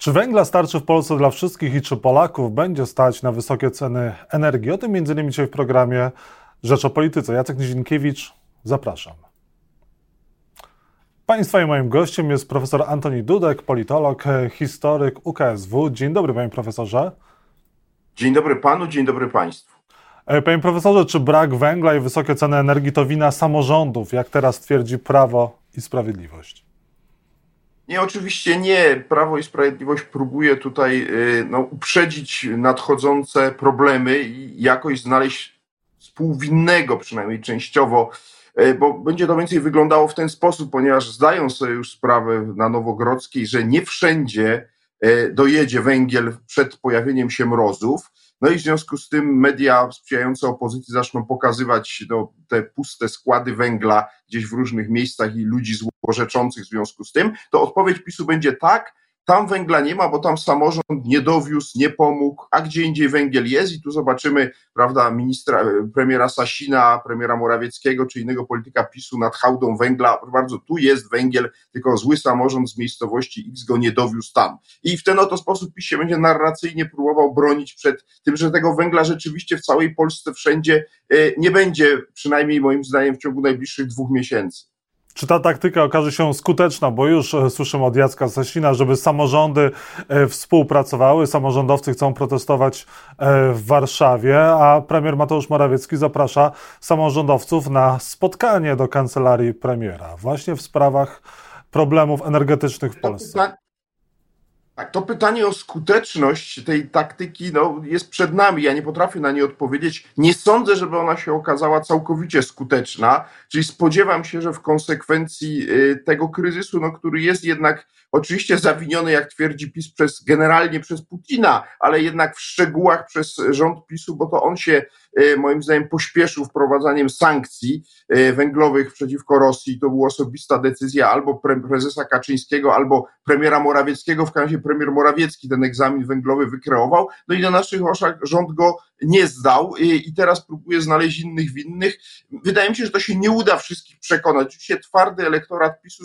Czy węgla starczy w Polsce dla wszystkich i czy Polaków będzie stać na wysokie ceny energii? O tym m.in. dzisiaj w programie Rzecz o Polityce. Jacek Nizinkiewicz, zapraszam. Państwa i moim gościem jest profesor Antoni Dudek, politolog, historyk UKSW. Dzień dobry, panie profesorze. Dzień dobry panu, dzień dobry państwu. E, panie profesorze, czy brak węgla i wysokie ceny energii to wina samorządów, jak teraz twierdzi Prawo i Sprawiedliwość? Nie, oczywiście nie. Prawo i Sprawiedliwość próbuje tutaj y, no, uprzedzić nadchodzące problemy i jakoś znaleźć współwinnego, przynajmniej częściowo, y, bo będzie to więcej wyglądało w ten sposób, ponieważ zdają sobie już sprawę na Nowogrodzkiej, że nie wszędzie dojedzie węgiel przed pojawieniem się mrozów. No i w związku z tym media sprzyjające opozycji zaczną pokazywać no, te puste składy węgla gdzieś w różnych miejscach i ludzi złorzeczących w związku z tym, to odpowiedź PiSu będzie tak, tam węgla nie ma, bo tam samorząd nie dowiózł, nie pomógł, a gdzie indziej węgiel jest i tu zobaczymy, prawda, ministra, premiera Sasina, premiera Morawieckiego czy innego polityka PiSu nad hałdą węgla. Bardzo, tu jest węgiel, tylko zły samorząd z miejscowości X go nie dowiózł tam. I w ten oto sposób PiS się będzie narracyjnie próbował bronić przed tym, że tego węgla rzeczywiście w całej Polsce wszędzie e, nie będzie, przynajmniej moim zdaniem w ciągu najbliższych dwóch miesięcy. Czy ta taktyka okaże się skuteczna, bo już e, słyszymy od Jacka Sasina, żeby samorządy e, współpracowały, samorządowcy chcą protestować e, w Warszawie, a premier Mateusz Morawiecki zaprasza samorządowców na spotkanie do kancelarii premiera właśnie w sprawach problemów energetycznych w Polsce. Tak, to pytanie o skuteczność tej taktyki no, jest przed nami. Ja nie potrafię na nie odpowiedzieć. Nie sądzę, żeby ona się okazała całkowicie skuteczna, czyli spodziewam się, że w konsekwencji y, tego kryzysu, no, który jest jednak oczywiście zawiniony, jak twierdzi PiS, przez, generalnie przez Putina, ale jednak w szczegółach przez rząd PiSu, bo to on się moim zdaniem pośpieszył wprowadzaniem sankcji y, węglowych przeciwko Rosji. To była osobista decyzja albo prezesa Kaczyńskiego, albo premiera Morawieckiego. W każdym razie premier Morawiecki ten egzamin węglowy wykreował. No i na naszych oczach rząd go nie zdał i teraz próbuje znaleźć innych winnych. Wydaje mi się, że to się nie uda wszystkich przekonać. Oczywiście twardy elektorat PiSu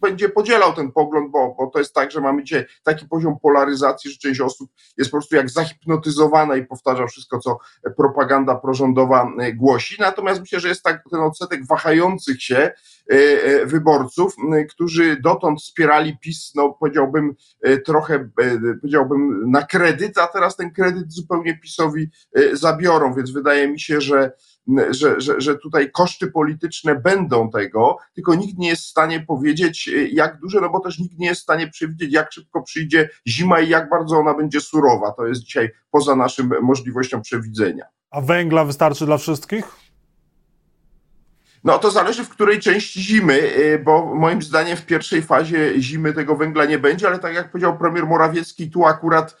będzie podzielał ten pogląd, bo, bo to jest tak, że mamy taki poziom polaryzacji, że część osób jest po prostu jak zahipnotyzowana i powtarza wszystko, co propaganda prorządowa e, głosi. Natomiast myślę, że jest tak ten odsetek wahających się e, e, wyborców, którzy dotąd wspierali PiS, no powiedziałbym trochę, powiedziałbym na kredyt, a teraz ten kredyt zupełnie PiSowi zabiorą, więc wydaje mi się, że że, że, że tutaj koszty polityczne będą tego, tylko nikt nie jest w stanie powiedzieć, jak duże, no bo też nikt nie jest w stanie przewidzieć, jak szybko przyjdzie zima i jak bardzo ona będzie surowa. To jest dzisiaj poza naszym możliwością przewidzenia. A węgla wystarczy dla wszystkich? No to zależy w której części zimy, y, bo moim zdaniem w pierwszej fazie zimy tego węgla nie będzie, ale tak jak powiedział premier Morawiecki, tu akurat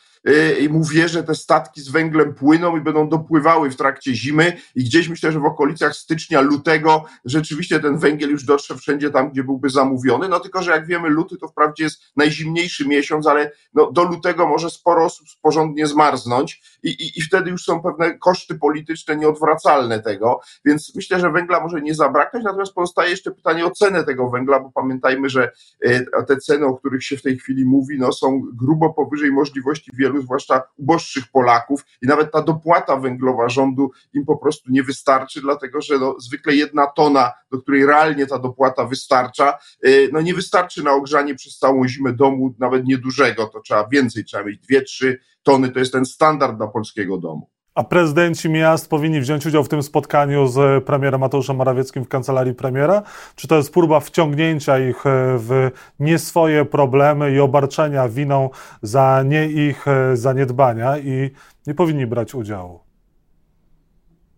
i mu że te statki z węglem płyną i będą dopływały w trakcie zimy. I gdzieś myślę, że w okolicach stycznia, lutego rzeczywiście ten węgiel już dotrze wszędzie tam, gdzie byłby zamówiony, no tylko, że jak wiemy luty to wprawdzie jest najzimniejszy miesiąc, ale no, do lutego może sporo osób porządnie zmarznąć. I, i, i wtedy już są pewne koszty polityczne nieodwracalne tego, więc myślę, że węgla może nie zabraknąć, natomiast pozostaje jeszcze pytanie o cenę tego węgla, bo pamiętajmy, że y, te ceny, o których się w tej chwili mówi, no są grubo powyżej możliwości wielu wielu, zwłaszcza uboższych Polaków i nawet ta dopłata węglowa rządu im po prostu nie wystarczy, dlatego że no, zwykle jedna tona, do której realnie ta dopłata wystarcza, y, no nie wystarczy na ogrzanie przez całą zimę domu, nawet niedużego, to trzeba więcej, trzeba mieć dwie, trzy tony, to jest ten standard dla polskiego domu. A prezydenci miast powinni wziąć udział w tym spotkaniu z premierem Mateuszem Morawieckim w kancelarii premiera? Czy to jest próba wciągnięcia ich e, w nie swoje problemy i obarczenia winą za nie ich e, zaniedbania i nie powinni brać udziału?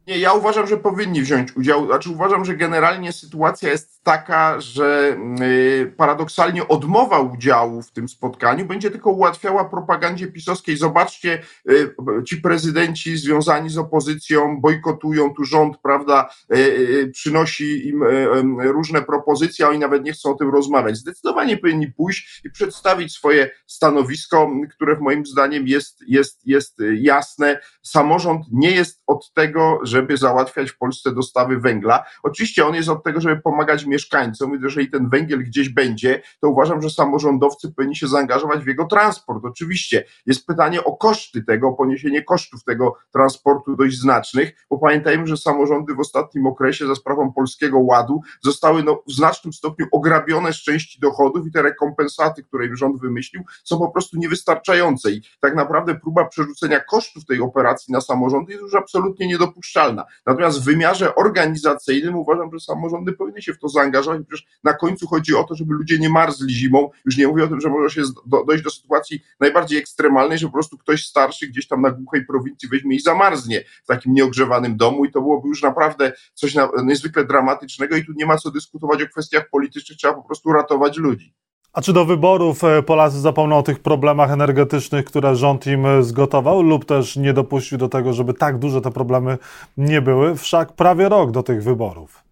Nie, ja uważam, że powinni wziąć udział. Znaczy, uważam, że generalnie sytuacja jest taka, że y, paradoksalnie odmowa udziału w tym spotkaniu będzie tylko ułatwiała propagandzie pisowskiej. Zobaczcie, y, ci prezydenci związani z opozycją bojkotują tu rząd, prawda, y, przynosi im różne propozycje, a oni nawet nie chcą o tym rozmawiać. Zdecydowanie powinni pójść i przedstawić swoje stanowisko, które moim zdaniem jest, jest, jest jasne. Samorząd nie jest od tego, żeby załatwiać w Polsce dostawy węgla. Oczywiście on jest od tego, żeby pomagać mieszkańcom i jeżeli ten węgiel gdzieś będzie, to uważam, że samorządowcy powinni się zaangażować w jego transport. Oczywiście jest pytanie o koszty tego, poniesienie kosztów tego transportu dość znacznych, bo pamiętajmy, że samorządy w ostatnim okresie za sprawą Polskiego Ładu zostały no, w znacznym stopniu ograbione z części dochodów i te rekompensaty, które im rząd wymyślił, są po prostu niewystarczające i tak naprawdę próba przerzucenia kosztów tej operacji na samorządy jest już absolutnie niedopuszczalna. Natomiast w wymiarze organizacyjnym uważam, że samorządy powinny się w to zaangażować, przecież na końcu chodzi o to, żeby ludzie nie marzli zimą, już nie mówię o tym, że może się do, dojść do sytuacji najbardziej ekstremalnej, że po prostu ktoś starszy gdzieś tam na głuchej prowincji weźmie i zamarznie w takim nieogrzewanym domu i to byłoby już naprawdę coś na, niezwykle dramatycznego i tu nie ma co dyskutować o kwestiach politycznych, trzeba po prostu ratować ludzi. A czy do wyborów e, Polacy zapomną o tych problemach energetycznych, które rząd im e, zgotował, lub też nie dopuścił do tego, żeby tak duże te problemy nie były? Wszak prawie rok do tych wyborów.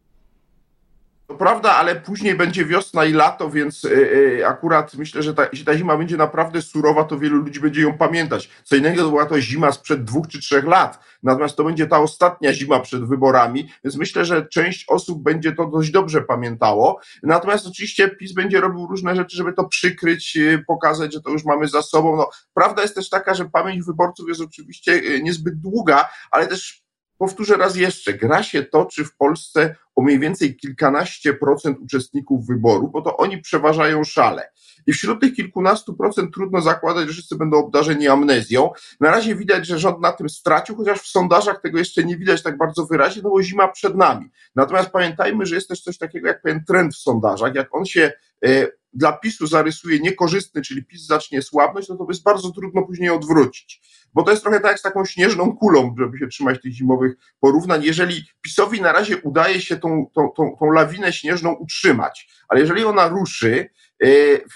Prawda, ale później będzie wiosna i lato, więc yy, akurat myślę, że ta, jeśli ta zima będzie naprawdę surowa, to wielu ludzi będzie ją pamiętać. Co innego to była to zima sprzed dwóch czy trzech lat, natomiast to będzie ta ostatnia zima przed wyborami, więc myślę, że część osób będzie to dość dobrze pamiętało. Natomiast oczywiście PiS będzie robił różne rzeczy, żeby to przykryć, yy, pokazać, że to już mamy za sobą. No, prawda jest też taka, że pamięć wyborców jest oczywiście niezbyt długa, ale też powtórzę raz jeszcze, gra się toczy w Polsce o mniej więcej kilkanaście procent uczestników wyboru, bo to oni przeważają szale. I wśród tych kilkunastu procent trudno zakładać, że wszyscy będą obdarzeni amnezją. Na razie widać, że rząd na tym stracił, chociaż w sondażach tego jeszcze nie widać tak bardzo wyraźnie, no bo zima przed nami. Natomiast pamiętajmy, że jest też coś takiego jak pewien trend w sondażach. Jak on się e, dla PiSu zarysuje niekorzystny, czyli PiS zacznie słabnąć, no to jest bardzo trudno później odwrócić bo to jest trochę tak jak z taką śnieżną kulą, żeby się trzymać tych zimowych porównań. Jeżeli PiSowi na razie udaje się tą, tą, tą, tą lawinę śnieżną utrzymać, ale jeżeli ona ruszy, e,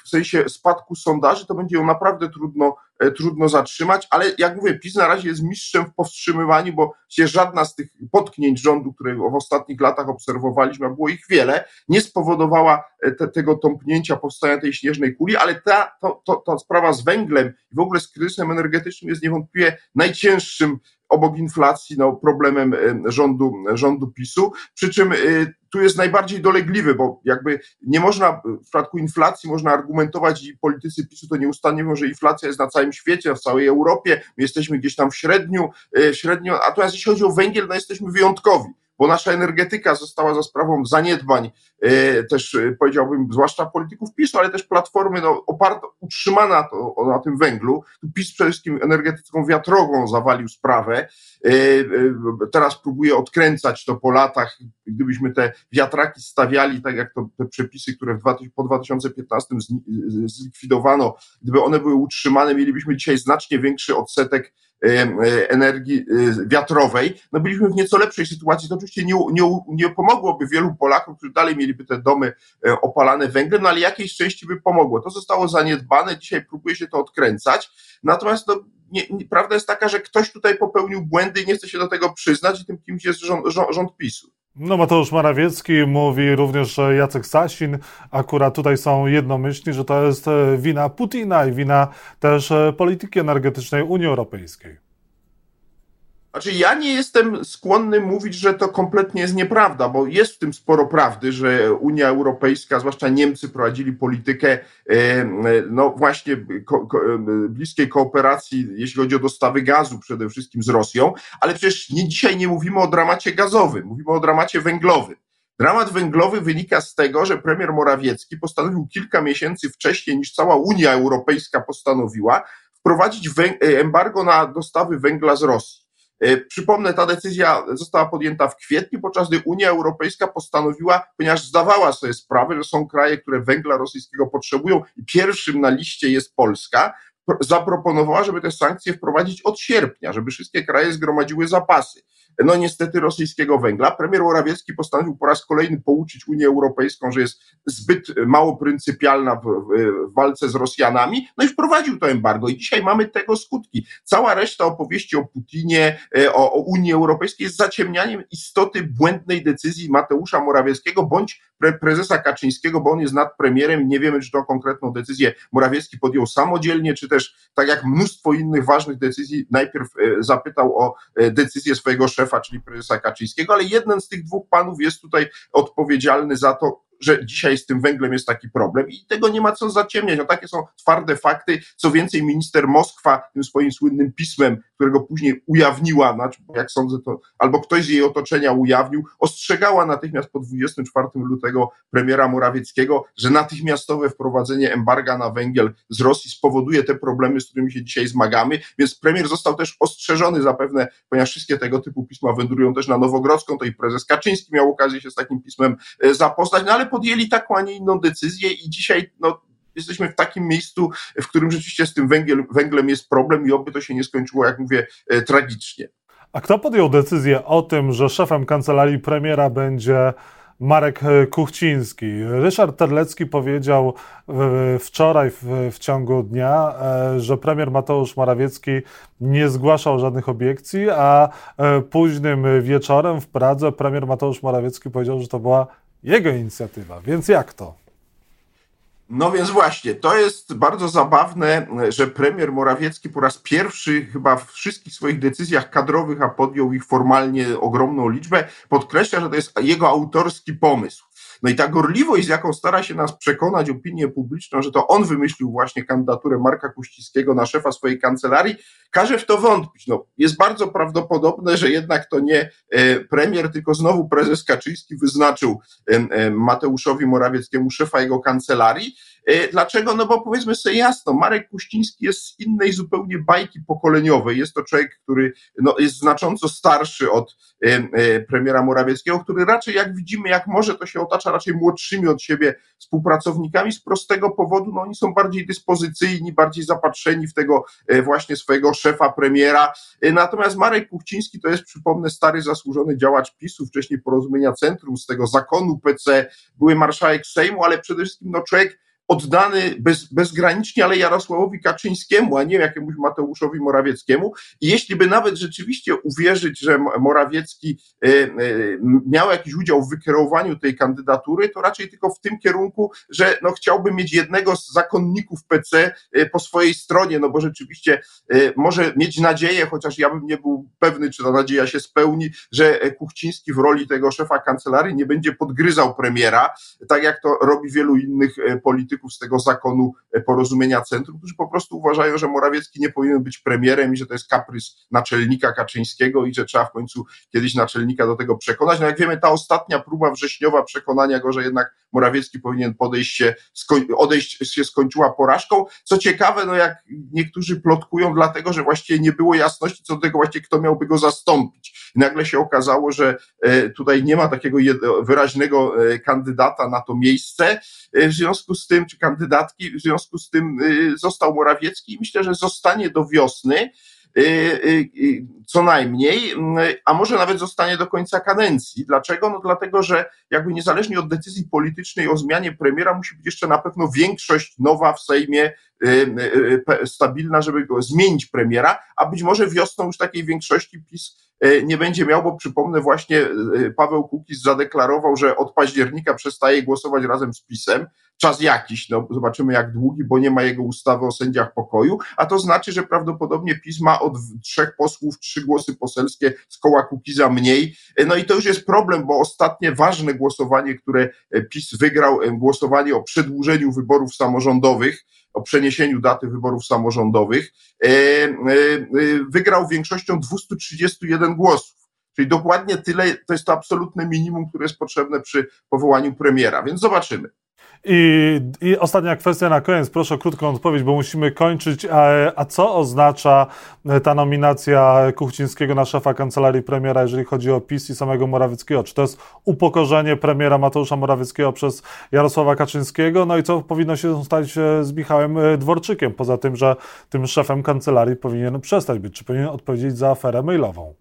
w sensie spadku sondaży, to będzie ją naprawdę trudno, trudno zatrzymać, ale jak mówię, PiS na razie jest mistrzem w powstrzymywaniu, bo się żadna z tych potknięć rządu, które w ostatnich latach obserwowaliśmy, a było ich wiele, nie spowodowała e, te, tego tąpnięcia, powstania tej śnieżnej kuli, ale ta, to, to, ta sprawa z węglem i w ogóle z kryzysem energetycznym jest niewątpliwie najcięższym obok inflacji no, problemem rządu, rządu PiSu, przy czym tu jest najbardziej dolegliwy, bo jakby nie można, w przypadku inflacji można argumentować i politycy PiSu to nieustannie mówią, że inflacja jest na całym świecie, w całej Europie, my jesteśmy gdzieś tam w średniu, średnio, natomiast jeśli chodzi o węgiel, no jesteśmy wyjątkowi bo nasza energetyka została za sprawą zaniedbań, e, też e, powiedziałbym, zwłaszcza polityków PiSu, ale też platformy no, oparta, utrzymana to, na tym węglu. Tu PiS przede wszystkim energetyką wiatrową zawalił sprawę. E, teraz próbuje odkręcać to po latach. Gdybyśmy te wiatraki stawiali, tak jak to te przepisy, które w 20, po 2015 zlikwidowano, gdyby one były utrzymane, mielibyśmy dzisiaj znacznie większy odsetek energii e, wiatrowej, no byliśmy w nieco lepszej sytuacji. To oczywiście nie, nie, nie pomogłoby wielu Polakom, którzy dalej mieliby te domy e, opalane węglem, no ale jakiejś części by pomogło. To zostało zaniedbane, dzisiaj próbuje się to odkręcać. Natomiast no, nie, nie, prawda jest taka, że ktoś tutaj popełnił błędy i nie chce się do tego przyznać, i tym kimś jest rząd, rząd, rząd PiSu. No Mateusz Morawiecki mówi również Jacek Sasin. Akurat tutaj są jednomyślni, że to jest e, wina Putina i wina też e, polityki energetycznej Unii Europejskiej. Znaczy, ja nie jestem skłonny mówić, że to kompletnie jest nieprawda, bo jest w tym sporo prawdy, że Unia Europejska, zwłaszcza Niemcy, prowadzili politykę e, no właśnie ko, ko, bliskiej kooperacji, jeśli chodzi o dostawy gazu przede wszystkim z Rosją, ale przecież nie, dzisiaj nie mówimy o dramacie gazowym, mówimy o dramacie węglowym. Dramat węglowy wynika z tego, że premier Morawiecki postanowił kilka miesięcy wcześniej niż cała Unia Europejska postanowiła wprowadzić embargo na dostawy węgla z Rosji. E, przypomnę, ta decyzja została podjęta w kwietniu, podczas gdy Unia Europejska postanowiła, ponieważ zdawała sobie sprawę, że są kraje, które węgla rosyjskiego potrzebują i pierwszym na liście jest Polska, zaproponowała, żeby te sankcje wprowadzić od sierpnia, żeby wszystkie kraje zgromadziły zapasy no niestety rosyjskiego węgla. Premier Morawiecki postanowił po raz kolejny pouczyć Unię Europejską, że jest zbyt mało pryncypialna w, w, w, walce z Rosjanami, no i wprowadził to embargo i dzisiaj mamy tego skutki. Cała reszta opowieści o Putinie, e, o, o Unii Europejskiej jest zaciemnianiem istoty błędnej decyzji Mateusza Morawieckiego bądź pre, prezesa Kaczyńskiego, bo on jest nad premierem i nie wiemy, czy to konkretną decyzję Morawiecki podjął samodzielnie, czy też tak jak mnóstwo innych ważnych decyzji najpierw e, zapytał o e, decyzję swojego szefa szefa, czyli prezesa Kaczyńskiego, ale jeden z tych dwóch panów jest tutaj odpowiedzialny za to, że dzisiaj z tym węglem jest taki problem i tego nie ma co zaciemniać. No, takie są twarde fakty. Co więcej, minister Moskwa tym swoim słynnym pismem, którego później ujawniła, znaczy, jak sądzę, to albo ktoś z jej otoczenia ujawnił, ostrzegała natychmiast po 24 lutego premiera Morawieckiego, że natychmiastowe wprowadzenie embarga na węgiel z Rosji spowoduje te problemy, z którymi się dzisiaj zmagamy. Więc premier został też ostrzeżony zapewne, ponieważ wszystkie tego typu pisma wędrują też na Nowogrodzką, to i prezes Kaczyński miał okazję się z takim pismem e, zapoznać, no ale podjęli taką, a nie inną decyzję i dzisiaj no, jesteśmy w takim miejscu, w którym rzeczywiście z tym węgiel, węglem jest problem i oby to się nie skończyło, jak mówię, e, tragicznie. A kto podjął decyzję o tym, że szefem kancelarii premiera będzie Marek e, Kuchciński. Ryszard Terlecki powiedział wczoraj w, ciągu dnia, e, że premier Mateusz Morawiecki nie zgłaszał żadnych obiekcji, a późnym wieczorem w Pradze premier Mateusz Morawiecki powiedział, że to była jego inicjatywa. Więc jak to? No więc właśnie, to jest bardzo zabawne, że premier Morawiecki po raz pierwszy chyba w wszystkich swoich decyzjach kadrowych, a podjął ich formalnie ogromną liczbę, podkreśla, że to jest jego autorski pomysł. No i ta gorliwość, z jaką stara się nas przekonać opinię publiczną, że to on wymyślił właśnie kandydaturę Marka Kuściskiego na szefa swojej kancelarii, każe w to wątpić. No, jest bardzo prawdopodobne, że jednak to nie e, premier, tylko znowu prezes Kaczyński wyznaczył e, e, Mateuszowi Morawieckiemu szefa jego kancelarii. Dlaczego? No bo powiedzmy sobie jasno, Marek Kuściński jest z innej zupełnie bajki pokoleniowej. Jest to człowiek, który no, jest znacząco starszy od premiera Morawieckiego, który raczej jak widzimy, jak może, to się otacza raczej młodszymi od siebie współpracownikami z prostego powodu, no oni są bardziej dyspozycyjni, bardziej zapatrzeni w tego właśnie swojego szefa premiera. Y, natomiast Marek Kuchciński to jest, przypomnę, stary zasłużony działacz PiSu, wcześniej porozumienia centrum, z tego zakonu PC, były marszałek Sejmu, ale przede wszystkim no, człowiek oddany bez, bezgranicznie, ale Jarosławowi Kaczyńskiemu, a nie jakiemuś Mateuszowi Morawieckiemu. I jeśli by nawet rzeczywiście uwierzyć, że Morawiecki e, e, miał jakiś udział w wykierowaniu tej kandydatury, to raczej tylko w tym kierunku, że no, chciałby mieć jednego z zakonników PC e, po swojej stronie, no bo rzeczywiście może mieć nadzieję, chociaż ja bym nie był pewny, czy ta nadzieja się spełni, że Kuchciński w roli tego szefa kancelarii nie będzie podgryzał premiera, tak jak to robi wielu innych polityków polityków z tego zakonu e, porozumienia centrum, którzy po prostu uważają, że Morawiecki nie powinien być premierem i że to jest kaprys naczelnika Kaczyńskiego i że trzeba w końcu kiedyś naczelnika do tego przekonać. No jak wiemy, ta ostatnia próba wrześniowa przekonania go, że jednak Morawiecki powinien podejść się, odejść się skończyła porażką. Co ciekawe, no jak niektórzy plotkują, dlatego, że właściwie nie było jasności co do tego właściwie, kto miałby go zastąpić. I nagle się okazało, że e, tutaj nie ma takiego wyraźnego e, kandydata na to miejsce. W związku z tym czy kandydatki, w związku z tym y, został Morawiecki i myślę, że zostanie do wiosny y, y, co najmniej, a może nawet zostanie do końca kadencji. Dlaczego? No dlatego, że jakby niezależnie od decyzji politycznej o zmianie premiera musi być jeszcze na pewno większość nowa w Sejmie stabilna, żeby go zmienić premiera, a być może wiosną już takiej większości PiS nie będzie miał, bo przypomnę właśnie Paweł Kukiz zadeklarował, że od października przestaje głosować razem z PiSem czas jakiś, no zobaczymy jak długi, bo nie ma jego ustawy o sędziach pokoju, a to znaczy, że prawdopodobnie PiS ma od trzech posłów trzy głosy poselskie z koła Kukiza mniej, no i to już jest problem, bo ostatnie ważne głosowanie, które PiS wygrał, głosowanie o przedłużeniu wyborów samorządowych, o przeniesieniu daty wyborów samorządowych, e, e, wygrał większością 231 głosów. Czyli dokładnie tyle, to jest to absolutne minimum, które jest potrzebne przy powołaniu premiera, więc zobaczymy. I, I ostatnia kwestia na koniec, proszę o krótką odpowiedź, bo musimy kończyć. A, a, co oznacza e, ta nominacja Kuchcińskiego na szefa kancelarii premiera, jeżeli chodzi o PiS i samego Morawieckiego? Czy to jest upokorzenie premiera Mateusza Morawieckiego przez Jarosława Kaczyńskiego? No i co powinno się stać e, z Michałem e, Dworczykiem, poza tym, że tym szefem kancelarii? kancelarii powinien przestać być? Czy powinien odpowiedzieć za aferę mailową?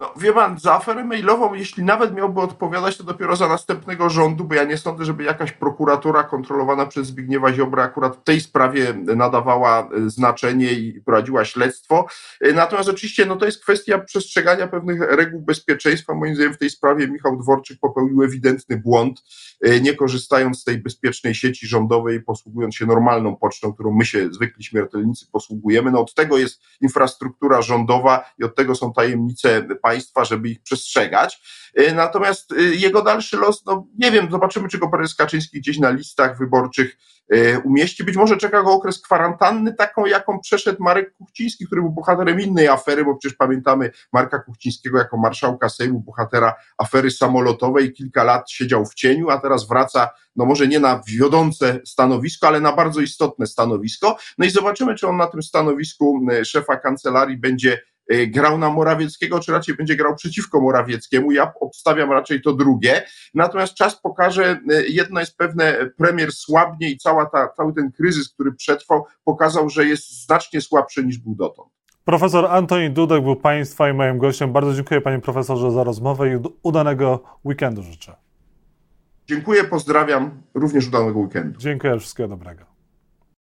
No, wie pan, za aferę mailową, jeśli nawet miałby odpowiadać, to dopiero za następnego rządu, bo ja nie sądzę, żeby jakaś prokuratura kontrolowana przez Zbigniewa Ziobra akurat w tej sprawie nadawała e, znaczenie i prowadziła śledztwo. E, natomiast oczywiście no, to jest kwestia przestrzegania pewnych reguł bezpieczeństwa. Moim zdaniem w tej sprawie Michał Dworczyk popełnił ewidentny błąd, e, nie korzystając z tej bezpiecznej sieci rządowej, posługując się normalną pocztą, którą my się zwykli śmiertelnicy posługujemy. No, od tego jest infrastruktura rządowa i od tego są tajemnice państwa, żeby ich przestrzegać. E, natomiast e, jego dalszy los, no nie wiem, zobaczymy, czy go prezes Kaczyński gdzieś na listach wyborczych e, umieści. Być może czeka go okres kwarantanny, taką jaką przeszedł Marek Kuchciński, który był bohaterem innej afery, bo przecież pamiętamy Marka Kuchcińskiego jako marszałka Sejmu, bohatera afery samolotowej, kilka lat siedział w cieniu, a teraz wraca, no może nie na wiodące stanowisko, ale na bardzo istotne stanowisko. No i zobaczymy, czy on na tym stanowisku szefa kancelarii będzie Y, grał na Morawieckiego, czy raczej będzie grał przeciwko Morawieckiemu. Ja obstawiam raczej to drugie. Natomiast czas pokaże, y, jedno jest pewne, premier słabnie i cała ta, cały ten kryzys, który przetrwał, pokazał, że jest znacznie słabszy niż był dotąd. Profesor Antoni Dudek był Państwa i moim gościem. Bardzo dziękuję Panie Profesorze za rozmowę i udanego weekendu życzę. Dziękuję, pozdrawiam, również udanego weekendu. Dziękuję, wszystkiego dobrego.